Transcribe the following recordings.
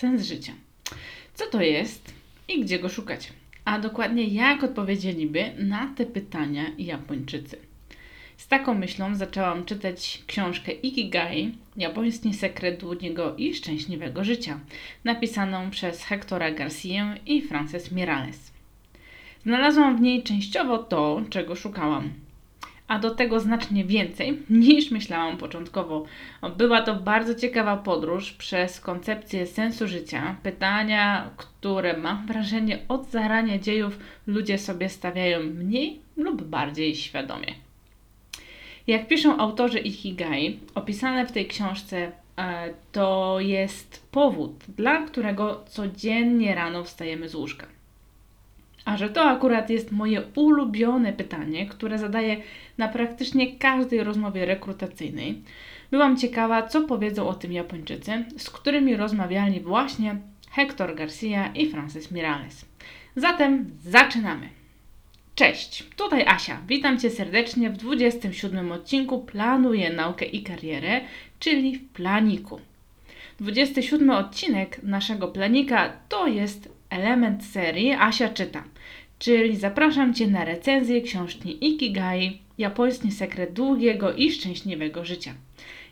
sens życia. Co to jest i gdzie go szukać? A dokładnie jak odpowiedzieliby na te pytania Japończycy. Z taką myślą zaczęłam czytać książkę Ikigai, japoński sekret długiego i szczęśliwego życia, napisaną przez Hectora Garcia i Frances Mirales. Znalazłam w niej częściowo to, czego szukałam, a do tego znacznie więcej niż myślałam początkowo. Była to bardzo ciekawa podróż przez koncepcję sensu życia, pytania, które mam wrażenie od zarania dziejów ludzie sobie stawiają mniej lub bardziej świadomie. Jak piszą autorzy Ikigai, opisane w tej książce e, to jest powód, dla którego codziennie rano wstajemy z łóżka. A że to akurat jest moje ulubione pytanie, które zadaję na praktycznie każdej rozmowie rekrutacyjnej, byłam ciekawa, co powiedzą o tym Japończycy, z którymi rozmawiali właśnie Hector Garcia i Francis Mirales. Zatem zaczynamy! Cześć, tutaj Asia. Witam Cię serdecznie w 27 odcinku Planuję naukę i karierę, czyli w planiku. 27 odcinek naszego planika to jest element serii Asia czyta, czyli zapraszam Cię na recenzję książki Ikigai Japoński sekret długiego i szczęśliwego życia.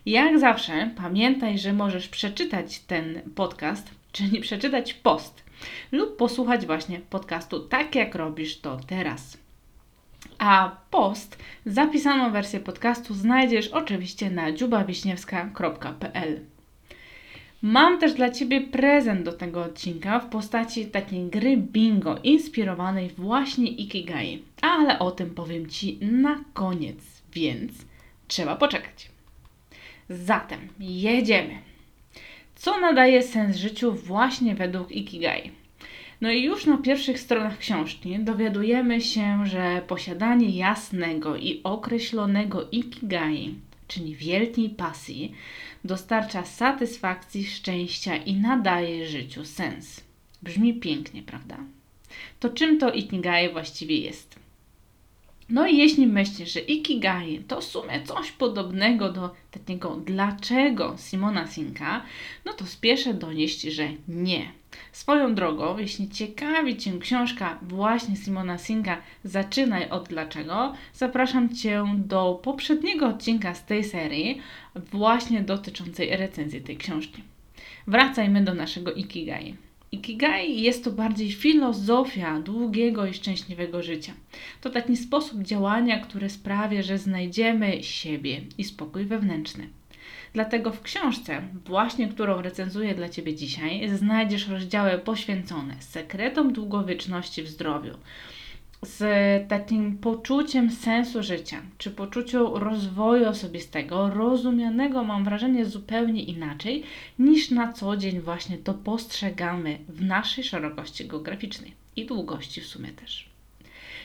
Jak zawsze pamiętaj, że możesz przeczytać ten podcast, czyli przeczytać post lub posłuchać właśnie podcastu tak jak robisz to teraz. A post, zapisaną wersję podcastu znajdziesz oczywiście na dziubawiśniewska.pl. Mam też dla Ciebie prezent do tego odcinka w postaci takiej gry bingo inspirowanej właśnie Ikigai, ale o tym powiem Ci na koniec, więc trzeba poczekać. Zatem jedziemy. Co nadaje sens życiu właśnie według Ikigai? No i już na pierwszych stronach książki dowiadujemy się, że posiadanie jasnego i określonego ikigai, czyli wielkiej pasji, dostarcza satysfakcji, szczęścia i nadaje życiu sens. Brzmi pięknie, prawda? To czym to ikigai właściwie jest? No i jeśli myślisz, że Ikigai to w sumie coś podobnego do takiego dlaczego Simona Sinka, no to spieszę donieść, że nie. Swoją drogą, jeśli ciekawi Cię książka właśnie Simona Sinka Zaczynaj od dlaczego, zapraszam Cię do poprzedniego odcinka z tej serii, właśnie dotyczącej recenzji tej książki. Wracajmy do naszego Ikigai. Ikigai jest to bardziej filozofia długiego i szczęśliwego życia. To taki sposób działania, który sprawia, że znajdziemy siebie i spokój wewnętrzny. Dlatego w książce, właśnie którą recenzuję dla Ciebie dzisiaj, znajdziesz rozdziały poświęcone sekretom długowieczności w zdrowiu, z takim poczuciem sensu życia, czy poczuciu rozwoju osobistego, rozumianego mam wrażenie zupełnie inaczej niż na co dzień właśnie to postrzegamy w naszej szerokości geograficznej i długości w sumie też.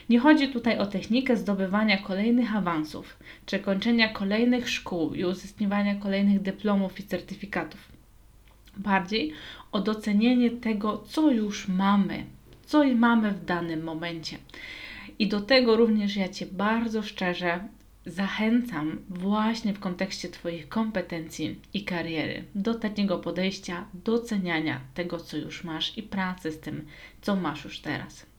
Nie chodzi tutaj o technikę zdobywania kolejnych awansów, czy kończenia kolejnych szkół i uzyskiwania kolejnych dyplomów i certyfikatów. Bardziej o docenienie tego, co już mamy, co mamy w danym momencie. I do tego również ja Cię bardzo szczerze zachęcam właśnie w kontekście Twoich kompetencji i kariery do takiego podejścia, doceniania tego, co już masz i pracy z tym, co masz już teraz.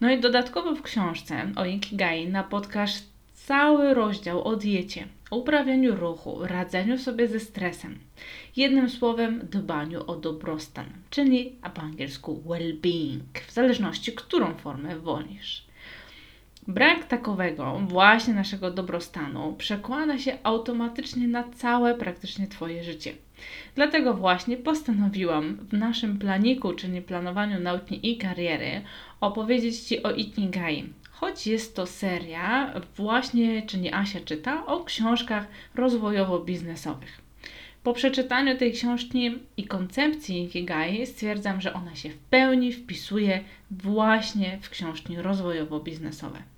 No i dodatkowo w książce o Ikigai napotkasz cały rozdział o diecie, uprawianiu ruchu, radzeniu sobie ze stresem. Jednym słowem, dbaniu o dobrostan, czyli a po angielsku well-being, w zależności którą formę wolisz. Brak takowego właśnie naszego dobrostanu przekłada się automatycznie na całe praktycznie Twoje życie. Dlatego właśnie postanowiłam w naszym planiku, czyli planowaniu nauki i kariery, opowiedzieć Ci o Ikigai, choć jest to seria właśnie, czyli Asia czyta, o książkach rozwojowo-biznesowych. Po przeczytaniu tej książki i koncepcji Ikigai stwierdzam, że ona się w pełni wpisuje właśnie w książki rozwojowo-biznesowe.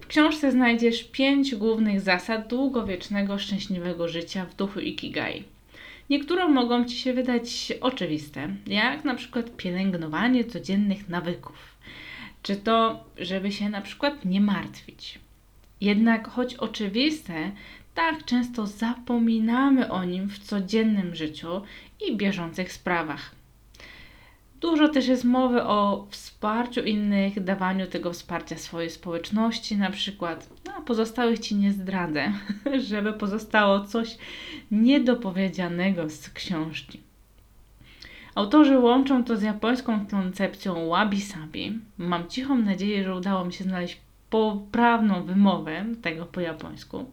W książce znajdziesz pięć głównych zasad długowiecznego, szczęśliwego życia w duchu Ikigai. Niektóre mogą Ci się wydać oczywiste, jak na przykład pielęgnowanie codziennych nawyków, czy to, żeby się na przykład nie martwić. Jednak choć oczywiste, tak często zapominamy o nim w codziennym życiu i bieżących sprawach. Dużo też jest mowy o wsparciu innych, dawaniu tego wsparcia swojej społeczności, na przykład. No, a pozostałych ci nie zdradzę, żeby pozostało coś niedopowiedzianego z książki. Autorzy łączą to z japońską koncepcją wabi-sabi. Mam cichą nadzieję, że udało mi się znaleźć poprawną wymowę tego po japońsku.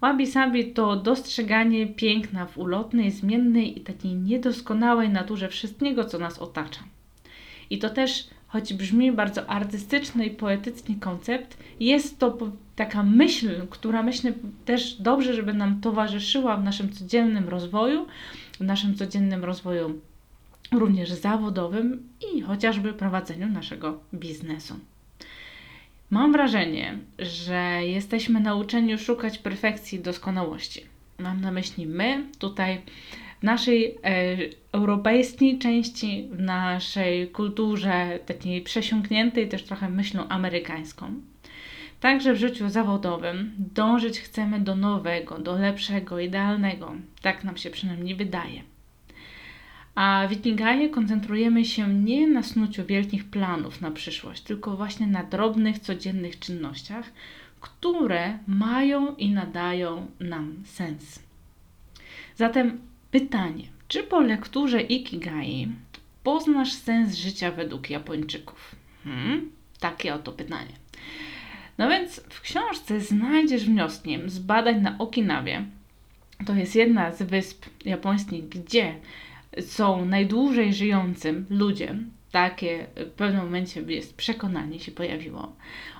Wabi-sabi to dostrzeganie piękna w ulotnej, zmiennej i takiej niedoskonałej naturze wszystkiego, co nas otacza. I to też, choć brzmi bardzo artystyczny i poetycki koncept, jest to taka myśl, która myślę też dobrze, żeby nam towarzyszyła w naszym codziennym rozwoju, w naszym codziennym rozwoju również zawodowym i chociażby prowadzeniu naszego biznesu. Mam wrażenie, że jesteśmy nauczeni szukać perfekcji i doskonałości. Mam na myśli my tutaj naszej e, europejskiej części, w naszej kulturze takiej przesiąkniętej też trochę myślą amerykańską. Także w życiu zawodowym dążyć chcemy do nowego, do lepszego, idealnego. Tak nam się przynajmniej wydaje. A w Ikigai koncentrujemy się nie na snuciu wielkich planów na przyszłość, tylko właśnie na drobnych, codziennych czynnościach, które mają i nadają nam sens. Zatem pytanie, czy po lekturze Ikigai poznasz sens życia według Japończyków? Hmm? Takie oto pytanie. No więc w książce znajdziesz wnioski z badań na Okinawie. To jest jedna z wysp japońskich, gdzie są najdłużej żyjącym ludziem, takie w pewnym momencie jest przekonanie się pojawiło,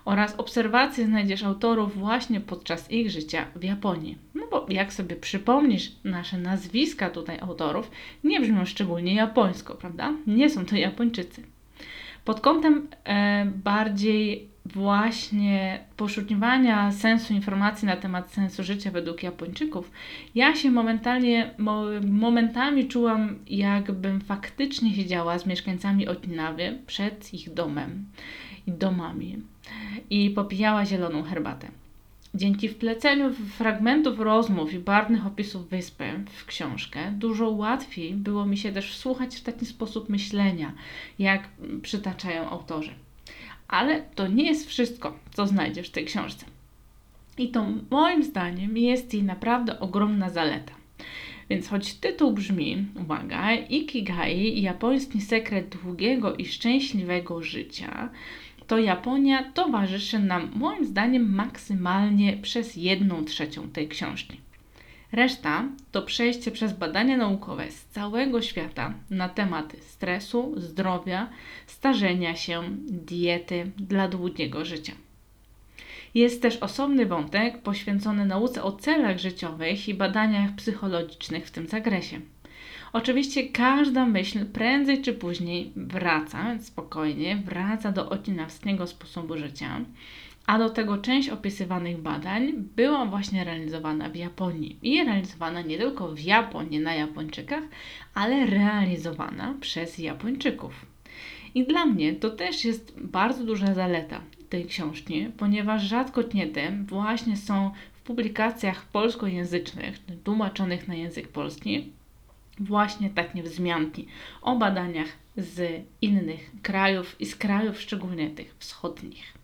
oraz obserwacje znajdziesz autorów właśnie podczas ich życia w Japonii. No bo jak sobie przypomnisz nasze nazwiska tutaj autorów, nie brzmią szczególnie japońsko, prawda? Nie są to Japończycy. Pod kątem e, bardziej właśnie poszukiwania sensu informacji na temat sensu życia według Japończyków, ja się momentalnie, momentami czułam, jakbym faktycznie siedziała z mieszkańcami Okinawy przed ich domem i domami i popijała zieloną herbatę. Dzięki wpleceniu fragmentów rozmów i barwnych opisów wyspy w książkę, dużo łatwiej było mi się też wsłuchać w taki sposób myślenia, jak przytaczają autorzy. Ale to nie jest wszystko, co znajdziesz w tej książce. I to moim zdaniem jest jej naprawdę ogromna zaleta. Więc choć tytuł brzmi, uwaga, Ikigai, japoński sekret długiego i szczęśliwego życia, to Japonia towarzyszy nam moim zdaniem maksymalnie przez jedną trzecią tej książki. Reszta to przejście przez badania naukowe z całego świata na tematy stresu, zdrowia, starzenia się, diety dla długiego życia. Jest też osobny wątek poświęcony nauce o celach życiowych i badaniach psychologicznych w tym zakresie. Oczywiście każda myśl prędzej czy później wraca, spokojnie, wraca do ocinawskiego sposobu życia, a do tego część opisywanych badań była właśnie realizowana w Japonii. I realizowana nie tylko w Japonii na Japończykach, ale realizowana przez Japończyków. I dla mnie to też jest bardzo duża zaleta tej książki, ponieważ rzadko kiedy właśnie są w publikacjach polskojęzycznych, tłumaczonych na język polski, właśnie takie wzmianki o badaniach z innych krajów i z krajów szczególnie tych wschodnich.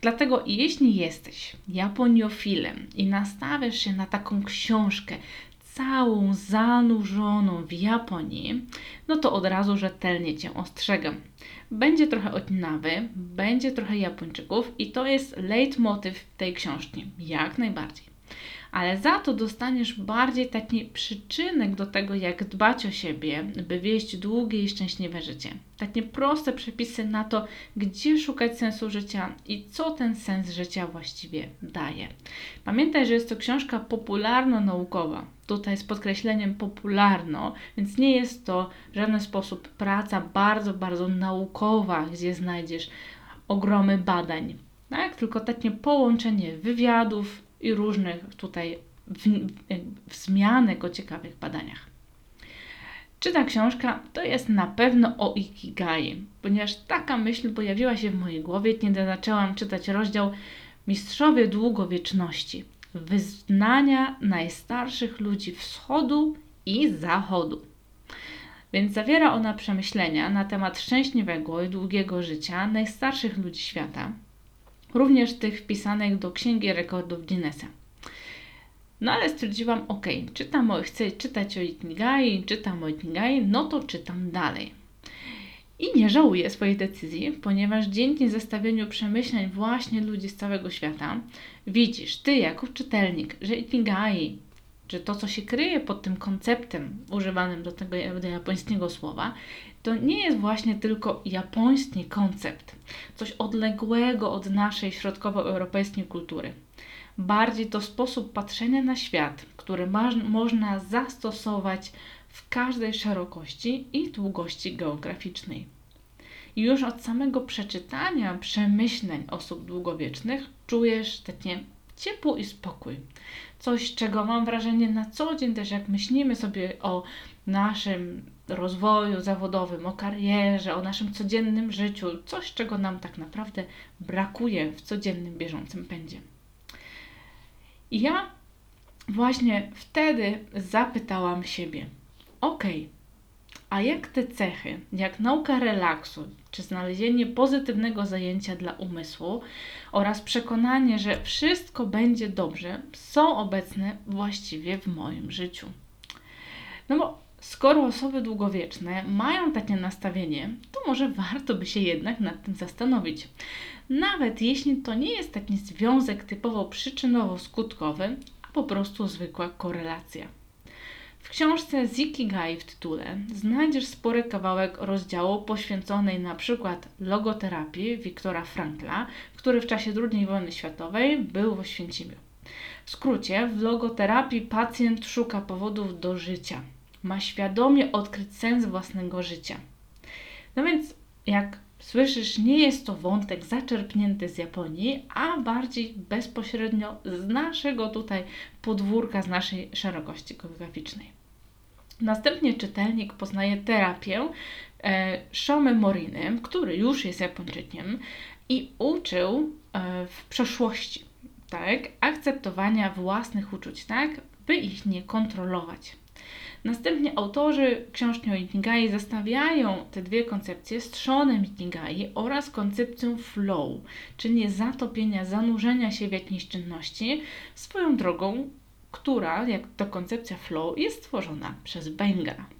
Dlatego jeśli jesteś japoniofilem i nastawiasz się na taką książkę całą zanurzoną w Japonii, no to od razu rzetelnie Cię ostrzegam. Będzie trochę odnawy, będzie trochę Japończyków i to jest leitmotiv tej książki, jak najbardziej ale za to dostaniesz bardziej taki przyczynek do tego, jak dbać o siebie, by wieść długie i szczęśliwe życie. Takie proste przepisy na to, gdzie szukać sensu życia i co ten sens życia właściwie daje. Pamiętaj, że jest to książka popularno-naukowa. Tutaj z podkreśleniem popularno, więc nie jest to w żaden sposób praca bardzo, bardzo naukowa, gdzie znajdziesz ogromy badań. Tak? Tylko takie połączenie wywiadów, i różnych tutaj wzmianek o ciekawych badaniach. Czy ta książka to jest na pewno o Ikigai, ponieważ taka myśl pojawiła się w mojej głowie, kiedy zaczęłam czytać rozdział Mistrzowie Długowieczności. wyznania najstarszych ludzi wschodu i zachodu. Więc zawiera ona przemyślenia na temat szczęśliwego i długiego życia najstarszych ludzi świata, również tych wpisanych do Księgi Rekordów Guinnessa. No ale stwierdziłam, ok, czytam o, chcę czytać o Ikigai, czytam o Ikigai, no to czytam dalej. I nie żałuję swojej decyzji, ponieważ dzięki zestawieniu przemyśleń właśnie ludzi z całego świata, widzisz, ty jako czytelnik, że Ikigai, czy to, co się kryje pod tym konceptem używanym do tego japońskiego słowa, to nie jest właśnie tylko japoński koncept, coś odległego od naszej środkowoeuropejskiej kultury. Bardziej to sposób patrzenia na świat, który ma, można zastosować w każdej szerokości i długości geograficznej. I już od samego przeczytania przemyśleń osób długowiecznych czujesz takie ciepło i spokój. Coś, czego mam wrażenie na co dzień też, jak myślimy sobie o naszym rozwoju zawodowym, o karierze, o naszym codziennym życiu, coś, czego nam tak naprawdę brakuje w codziennym, bieżącym pędzie. I ja właśnie wtedy zapytałam siebie, ok, a jak te cechy, jak nauka relaksu, czy znalezienie pozytywnego zajęcia dla umysłu oraz przekonanie, że wszystko będzie dobrze, są obecne właściwie w moim życiu? No bo skoro osoby długowieczne mają takie nastawienie, to może warto by się jednak nad tym zastanowić. Nawet jeśli to nie jest taki związek typowo przyczynowo-skutkowy, a po prostu zwykła korelacja. W książce Zikigai w tytule znajdziesz spory kawałek rozdziału poświęconej na przykład logoterapii Wiktora Frankla, który w czasie II wojny światowej był w Oświęcimiu. W skrócie, w logoterapii pacjent szuka powodów do życia. Ma świadomie odkryć sens własnego życia. No więc, jak słyszysz, nie jest to wątek zaczerpnięty z Japonii, a bardziej bezpośrednio z naszego tutaj podwórka, z naszej szerokości geograficznej. Następnie czytelnik poznaje terapię e, Shomy Moriny, który już jest Japończykiem i uczył e, w przeszłości tak, akceptowania własnych uczuć, tak, by ich nie kontrolować. Następnie autorzy książki Ikigai zestawiają te dwie koncepcje z trzonem Ikigai oraz koncepcją flow, czyli zatopienia, zanurzenia się w jakiejś czynności, swoją drogą która, jak to koncepcja flow, jest stworzona przez Benga.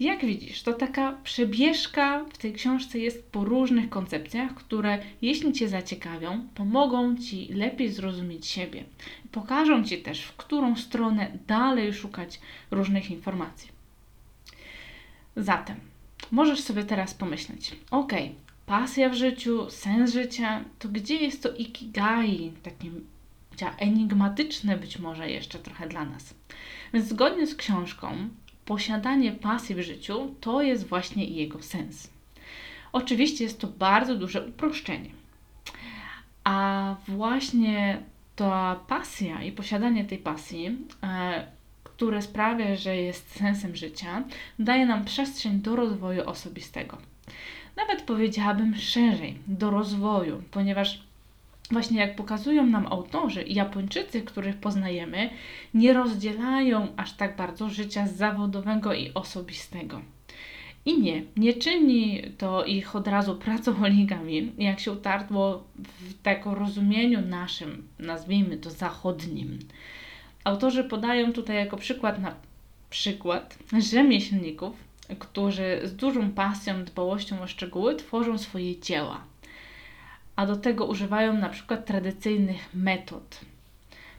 Jak widzisz, to taka przebieżka w tej książce jest po różnych koncepcjach, które, jeśli Cię zaciekawią, pomogą Ci lepiej zrozumieć siebie. Pokażą Ci też, w którą stronę dalej szukać różnych informacji. Zatem, możesz sobie teraz pomyśleć, ok, pasja w życiu, sens życia, to gdzie jest to ikigai, takim enigmatyczne być może jeszcze trochę dla nas. Więc zgodnie z książką, posiadanie pasji w życiu to jest właśnie jego sens. Oczywiście jest to bardzo duże uproszczenie. A właśnie ta pasja i posiadanie tej pasji, e, które sprawia, że jest sensem życia, daje nam przestrzeń do rozwoju osobistego. Nawet powiedziałabym szerzej, do rozwoju, ponieważ właśnie jak pokazują nam autorzy Japończycy, których poznajemy, nie rozdzielają aż tak bardzo życia zawodowego i osobistego. I nie, nie czyni to ich od razu pracoholikami, jak się utarło w tego rozumieniu naszym, nazwijmy to zachodnim. Autorzy podają tutaj jako przykład na przykład rzemieślników, którzy z dużą pasją, dbałością o szczegóły tworzą swoje dzieła a do tego używają na przykład tradycyjnych metod.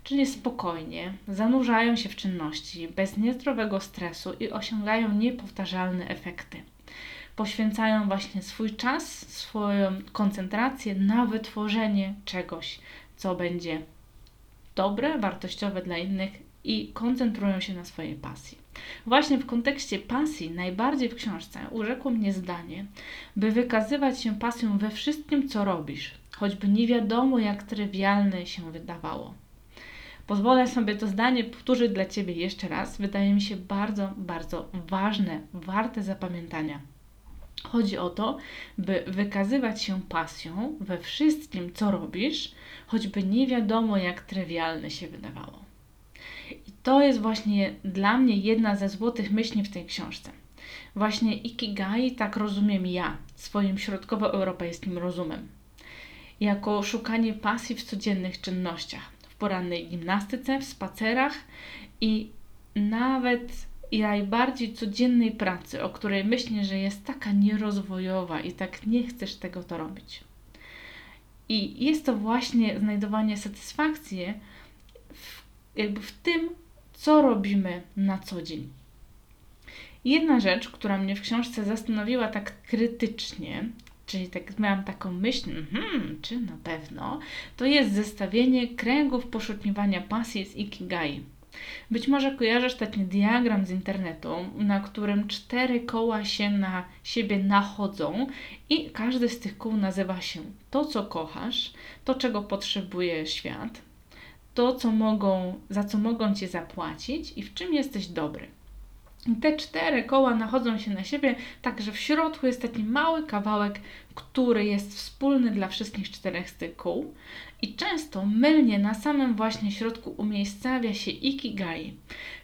Czyli spokojnie zanurzają się w czynności bez niezdrowego stresu i osiągają niepowtarzalne efekty. Poświęcają właśnie swój czas, swoją koncentrację na wytworzenie czegoś, co będzie dobre, wartościowe dla innych i koncentrują się na swojej pasji. Właśnie w kontekście pasji najbardziej w książce urzekło mnie zdanie, by wykazywać się pasją we wszystkim, co robisz, choćby nie wiadomo, jak trywialne się wydawało. Pozwolę sobie to zdanie powtórzyć dla Ciebie jeszcze raz. Wydaje mi się bardzo, bardzo ważne, warte zapamiętania. Chodzi o to, by wykazywać się pasją we wszystkim, co robisz, choćby nie wiadomo, jak trywialne się wydawało. I to jest właśnie dla mnie jedna ze złotych myśli w tej książce. Właśnie Ikigai tak rozumiem ja, swoim środkowoeuropejskim rozumem. Jako szukanie pasji w codziennych czynnościach, w porannej gimnastyce, w spacerach i nawet najbardziej codziennej pracy, o której myślisz, że jest taka nierozwojowa i tak nie chcesz tego to robić. I jest to właśnie znajdowanie satysfakcji w, jakby w tym, co robimy na co dzień. Jedna rzecz, która mnie w książce zastanowiła tak krytycznie, czyli tak miałam taką myśl, hmm, czy na pewno, to jest zestawienie kręgów poszukiwania pasji z Ikigai. Być może kojarzysz taki diagram z internetu, na którym cztery koła się na siebie nachodzą i każdy z tych kół nazywa się to, co kochasz, to, czego potrzebuje świat, to, co mogą, za co mogą Cię zapłacić i w czym jesteś dobry. Te cztery koła nachodzą się na siebie, tak że w środku jest taki mały kawałek, który jest wspólny dla wszystkich czterech z tych kół. I często mylnie na samym właśnie środku umiejscawia się ikigai.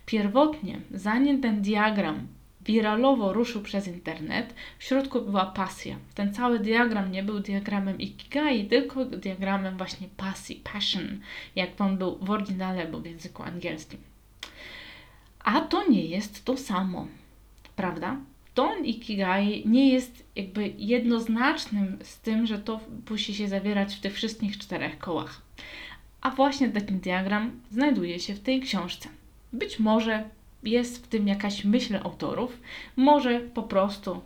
Pierwotnie, zanim ten diagram wiralowo ruszył przez internet, w środku była pasja. Ten cały diagram nie był diagramem ikigai, tylko diagramem właśnie pasji, passion, jak on był w oryginale, był w języku angielskim. A to nie jest to samo, prawda? To ikigai nie jest jakby jednoznacznym z tym, że to musi się zawierać w tych wszystkich czterech kołach. A właśnie taki diagram znajduje się w tej książce. Być może jest w tym jakaś myśl autorów, może po prostu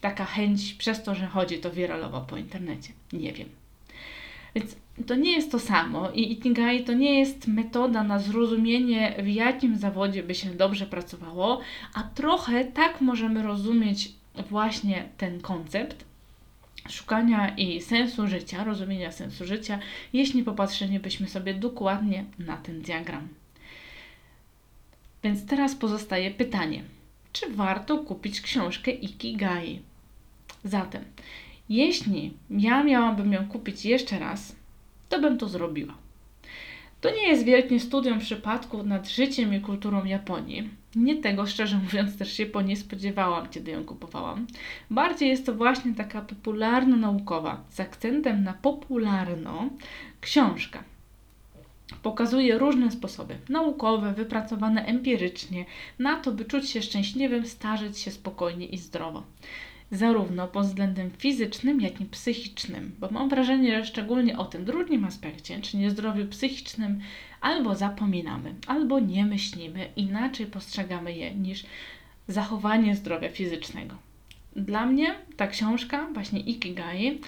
taka chęć przez to, że chodzi to wiralowo po internecie. Nie wiem. Więc to nie jest to samo i Ikigai to nie jest metoda na zrozumienie, w jakim zawodzie by się dobrze pracowało, a trochę tak możemy rozumieć właśnie ten koncept szukania i sensu życia, rozumienia sensu życia, jeśli popatrzylibyśmy sobie dokładnie na ten diagram. Więc teraz pozostaje pytanie, czy warto kupić książkę Ikigai? Zatem, jeśli ja miałabym ją kupić jeszcze raz, to bym to zrobiła. To nie jest wielkie studium przypadku nad życiem i kulturą Japonii. Nie tego, szczerze mówiąc, też się po nie spodziewałam, kiedy ją kupowałam. Bardziej jest to właśnie taka popularno-naukowa, z akcentem na popularno, książka. Pokazuje różne sposoby naukowe, wypracowane empirycznie, na to, by czuć się szczęśliwym, starzeć się spokojnie i zdrowo zarówno pod względem fizycznym, jak i psychicznym, bo mam wrażenie, że szczególnie o tym drugim aspekcie, czyli zdrowiu psychicznym, albo zapominamy, albo nie myślimy, inaczej postrzegamy je niż zachowanie zdrowia fizycznego. Dla mnie ta książka, właśnie Ikigai,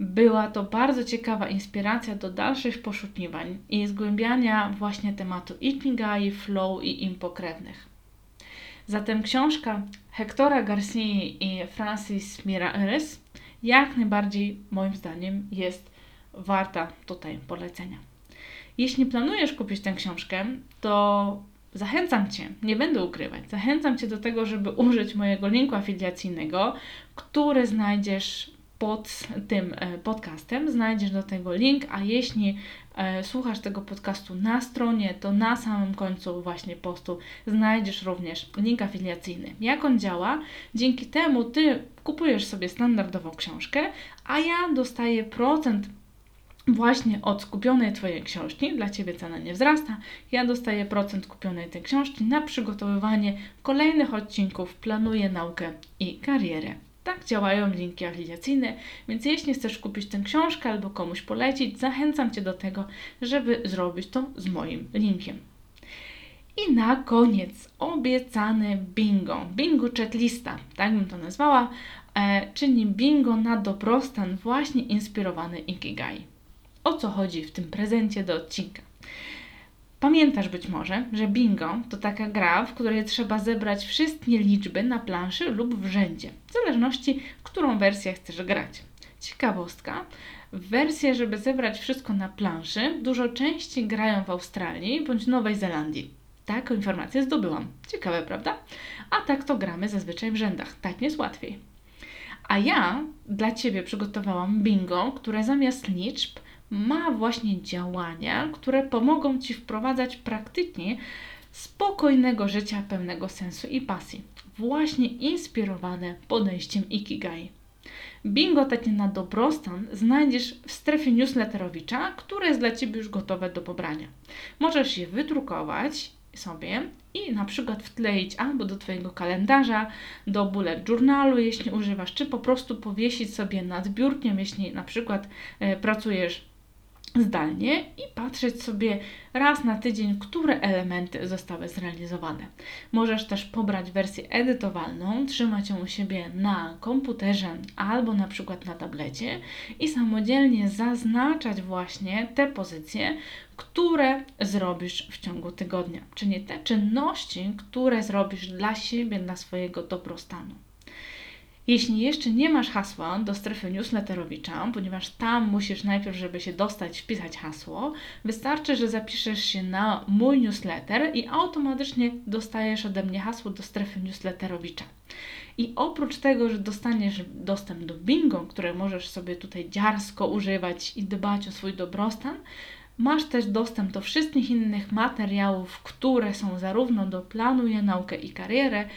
była to bardzo ciekawa inspiracja do dalszych poszukiwań i zgłębiania właśnie tematu Ikigai, flow i im pokrewnych. Zatem książka Hectora Garcia i Francis Mirares jak najbardziej moim zdaniem jest warta tutaj polecenia. Jeśli planujesz kupić tę książkę, to zachęcam Cię, nie będę ukrywać, zachęcam Cię do tego, żeby użyć mojego linku afiliacyjnego, który znajdziesz pod tym e, podcastem. Znajdziesz do tego link, a jeśli e, słuchasz tego podcastu na stronie, to na samym końcu właśnie postu znajdziesz również link afiliacyjny. Jak on działa? Dzięki temu Ty kupujesz sobie standardową książkę, a ja dostaję procent właśnie od skupionej Twojej książki, dla Ciebie cena nie wzrasta, ja dostaję procent kupionej tej książki na przygotowywanie kolejnych odcinków Planuję Naukę i Karierę. Tak działają linki afiliacyjne, więc jeśli chcesz kupić tę książkę albo komuś polecić, zachęcam Cię do tego, żeby zrobić to z moim linkiem. I na koniec obiecany bingo. Bingo checklista, tak bym to nazwała, e, czyli bingo na dobrostan właśnie inspirowany Ikigai. O co chodzi w tym prezencie do odcinka? Pamiętasz być może, że bingo to taka gra, w której trzeba zebrać wszystkie liczby na planszy lub w rzędzie, w zależności, którą wersję chcesz grać. Ciekawostka, wersje, żeby zebrać wszystko na planszy, dużo częściej grają w Australii bądź Nowej Zelandii. Taką informację zdobyłam. Ciekawe, prawda? A tak to gramy zazwyczaj w rzędach. Tak jest łatwiej. A ja dla Ciebie przygotowałam bingo, które zamiast liczb ma właśnie działania, które pomogą Ci wprowadzać praktycznie spokojnego życia pełnego sensu i pasji, właśnie inspirowane podejściem Ikigai. Bingo takie na dobrostan znajdziesz w strefie newsletterowicza, które jest dla Ciebie już gotowe do pobrania. Możesz je wydrukować sobie i na przykład wkleić albo do Twojego kalendarza, do bullet journalu, jeśli używasz, czy po prostu powiesić sobie nad biurkiem, jeśli na przykład e, pracujesz zdalnie i patrzeć sobie raz na tydzień, które elementy zostały zrealizowane. Możesz też pobrać wersję edytowalną, trzymać ją u siebie na komputerze albo na przykład na tablecie i samodzielnie zaznaczać właśnie te pozycje, które zrobisz w ciągu tygodnia, czyli te czynności, które zrobisz dla siebie, dla swojego dobrostanu. Jeśli jeszcze nie masz hasła do strefy newsletterowicza, ponieważ tam musisz najpierw, żeby się dostać, wpisać hasło, wystarczy, że zapiszesz się na mój newsletter i automatycznie dostajesz ode mnie hasło do strefy newsletterowicza. I oprócz tego, że dostaniesz dostęp do bingo, które możesz sobie tutaj dziarsko używać i dbać o swój dobrostan, masz też dostęp do wszystkich innych materiałów, które są zarówno do Planuję Naukę i Karierę,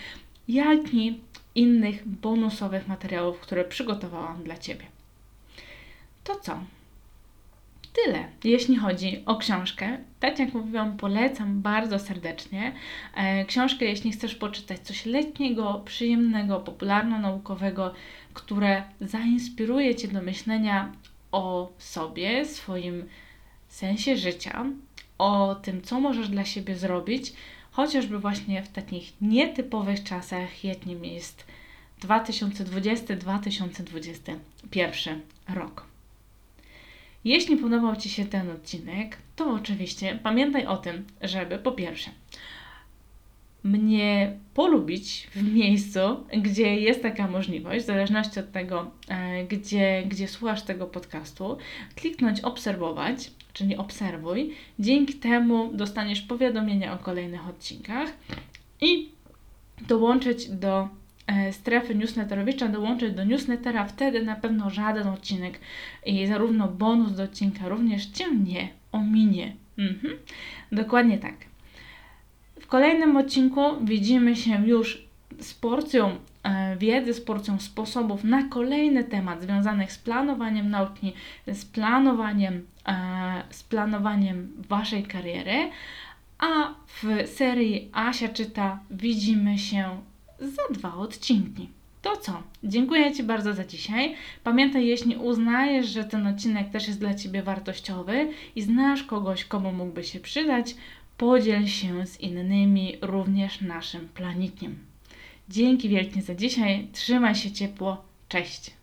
jak i innych bonusowych materiałów, które przygotowałam dla Ciebie. To co? Tyle, jeśli chodzi o książkę. Tak jak mówiłam, polecam bardzo serdecznie. E, książkę, jeśli chcesz poczytać coś letniego, przyjemnego, popularno-naukowego, które zainspiruje Cię do myślenia o sobie, swoim sensie życia, o tym, co możesz dla siebie zrobić, chociażby właśnie w takich nietypowych czasach, jakim jest 2020-2021 rok. Jeśli podobał Ci się ten odcinek, to oczywiście pamiętaj o tym, żeby po pierwsze mnie polubić w miejscu, gdzie jest taka możliwość, w zależności od tego, e, gdzie, gdzie słuchasz tego podcastu, kliknąć obserwować, czyli obserwuj. Dzięki temu dostaniesz powiadomienia o kolejnych odcinkach i dołączyć do e, strefy newsletterowicza, dołączyć do newslettera, wtedy na pewno żaden odcinek i zarówno bonus do odcinka również Cię nie ominie. Mhm. Dokładnie tak. W kolejnym odcinku widzimy się już z porcją e, wiedzy, z porcją sposobów na kolejny temat związanych z planowaniem nauki, z planowaniem, z planowaniem Waszej kariery. A w serii Asia czyta widzimy się za dwa odcinki. To co? Dziękuję Ci bardzo za dzisiaj. Pamiętaj, jeśli uznajesz, że ten odcinek też jest dla Ciebie wartościowy i znasz kogoś, komu mógłby się przydać, podziel się z innymi również naszym planikiem. Dzięki wielkie za dzisiaj. Trzymaj się ciepło. Cześć.